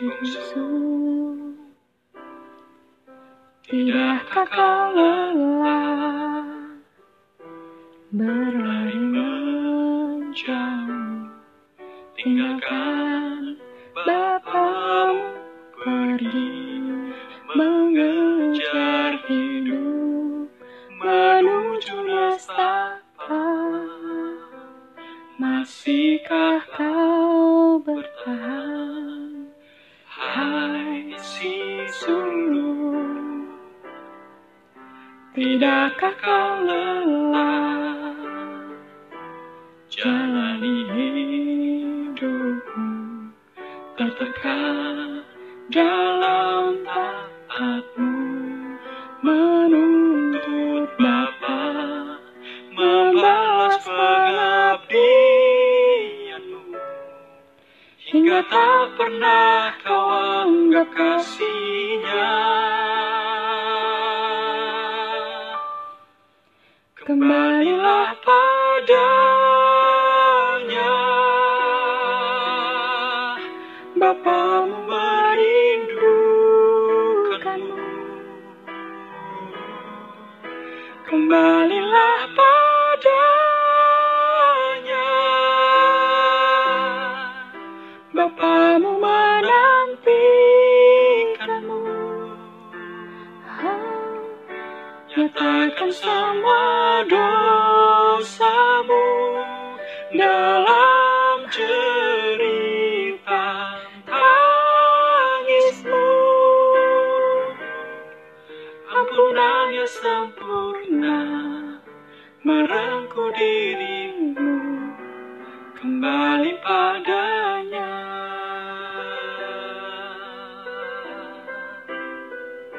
bungsu Tidakkah kau lelah Berlari menjauh? Tinggalkan Bapamu pergi Mengejar hidup Menuju nestapa Masihkah kau si sulung Tidakkah kau lelah? Jalani hidupmu Tertekan dalam taatmu. Menuntut Bapa Membalas pengabdianmu. Hingga tak pernah kasihnya. Kembalilah padanya. Bapamu merindukanmu. Kembalilah padanya. Bapamu Nyatakan semua dosamu dalam cerita tangismu. Ampunannya sempurna merengkuh dirimu kembali pada